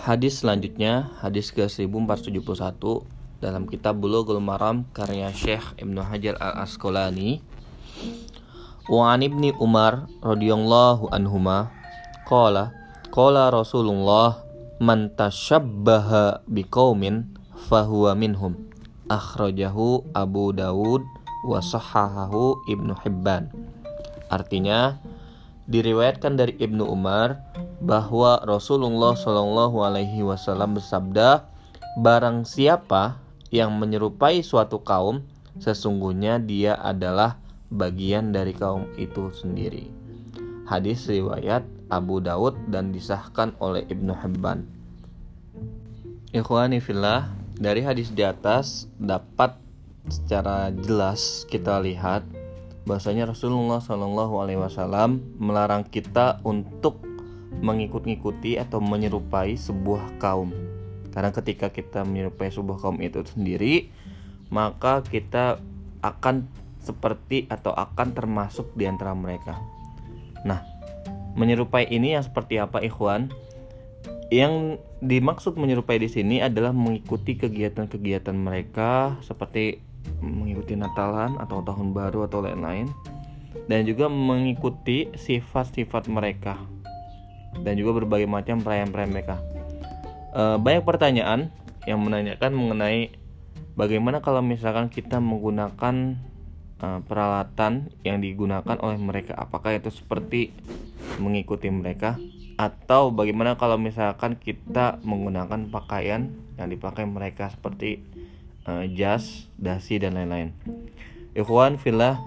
hadis selanjutnya hadis ke 1471 dalam kitab Bulughul Maram karya Syekh Ibnu Hajar Al Asqalani Wa ibni Umar radhiyallahu anhuma qala qala Rasulullah man tashabbaha biqaumin fahuwa minhum. Akhrajahu Abu Dawud wa sahahahu Ibnu Hibban. Artinya diriwayatkan dari Ibnu Umar bahwa Rasulullah Shallallahu Alaihi Wasallam bersabda, barang siapa yang menyerupai suatu kaum, sesungguhnya dia adalah bagian dari kaum itu sendiri. Hadis riwayat Abu Daud dan disahkan oleh Ibnu Hibban. Ikhwani fillah, dari hadis di atas dapat secara jelas kita lihat bahasanya Rasulullah Shallallahu Alaihi Wasallam melarang kita untuk mengikut-ikuti atau menyerupai sebuah kaum. Karena ketika kita menyerupai sebuah kaum itu sendiri, maka kita akan seperti atau akan termasuk di antara mereka. Nah, menyerupai ini yang seperti apa, ikhwan? Yang dimaksud menyerupai di sini adalah mengikuti kegiatan-kegiatan mereka seperti mengikuti Natalan atau tahun baru atau lain-lain dan juga mengikuti sifat-sifat mereka dan juga berbagai macam perayaan-perayaan mereka. E, banyak pertanyaan yang menanyakan mengenai bagaimana kalau misalkan kita menggunakan e, peralatan yang digunakan oleh mereka, apakah itu seperti mengikuti mereka atau bagaimana kalau misalkan kita menggunakan pakaian yang dipakai mereka seperti uh, jas, dasi dan lain-lain. Ikhwan fillah,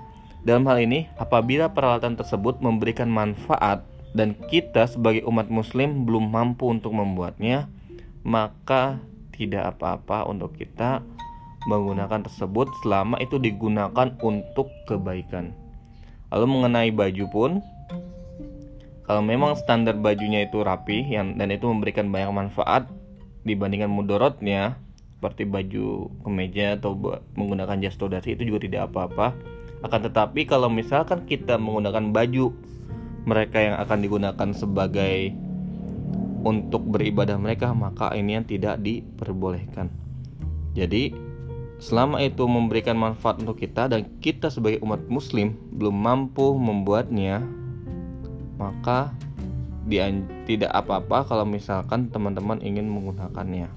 dalam hal ini apabila peralatan tersebut memberikan manfaat dan kita sebagai umat muslim belum mampu untuk membuatnya, maka tidak apa-apa untuk kita menggunakan tersebut selama itu digunakan untuk kebaikan. Lalu mengenai baju pun kalau memang standar bajunya itu rapi dan itu memberikan banyak manfaat dibandingkan mudorotnya seperti baju kemeja atau menggunakan jas todasi itu juga tidak apa-apa. Akan tetapi kalau misalkan kita menggunakan baju mereka yang akan digunakan sebagai untuk beribadah mereka maka ini yang tidak diperbolehkan. Jadi selama itu memberikan manfaat untuk kita dan kita sebagai umat muslim belum mampu membuatnya maka tidak apa-apa kalau misalkan teman-teman ingin menggunakannya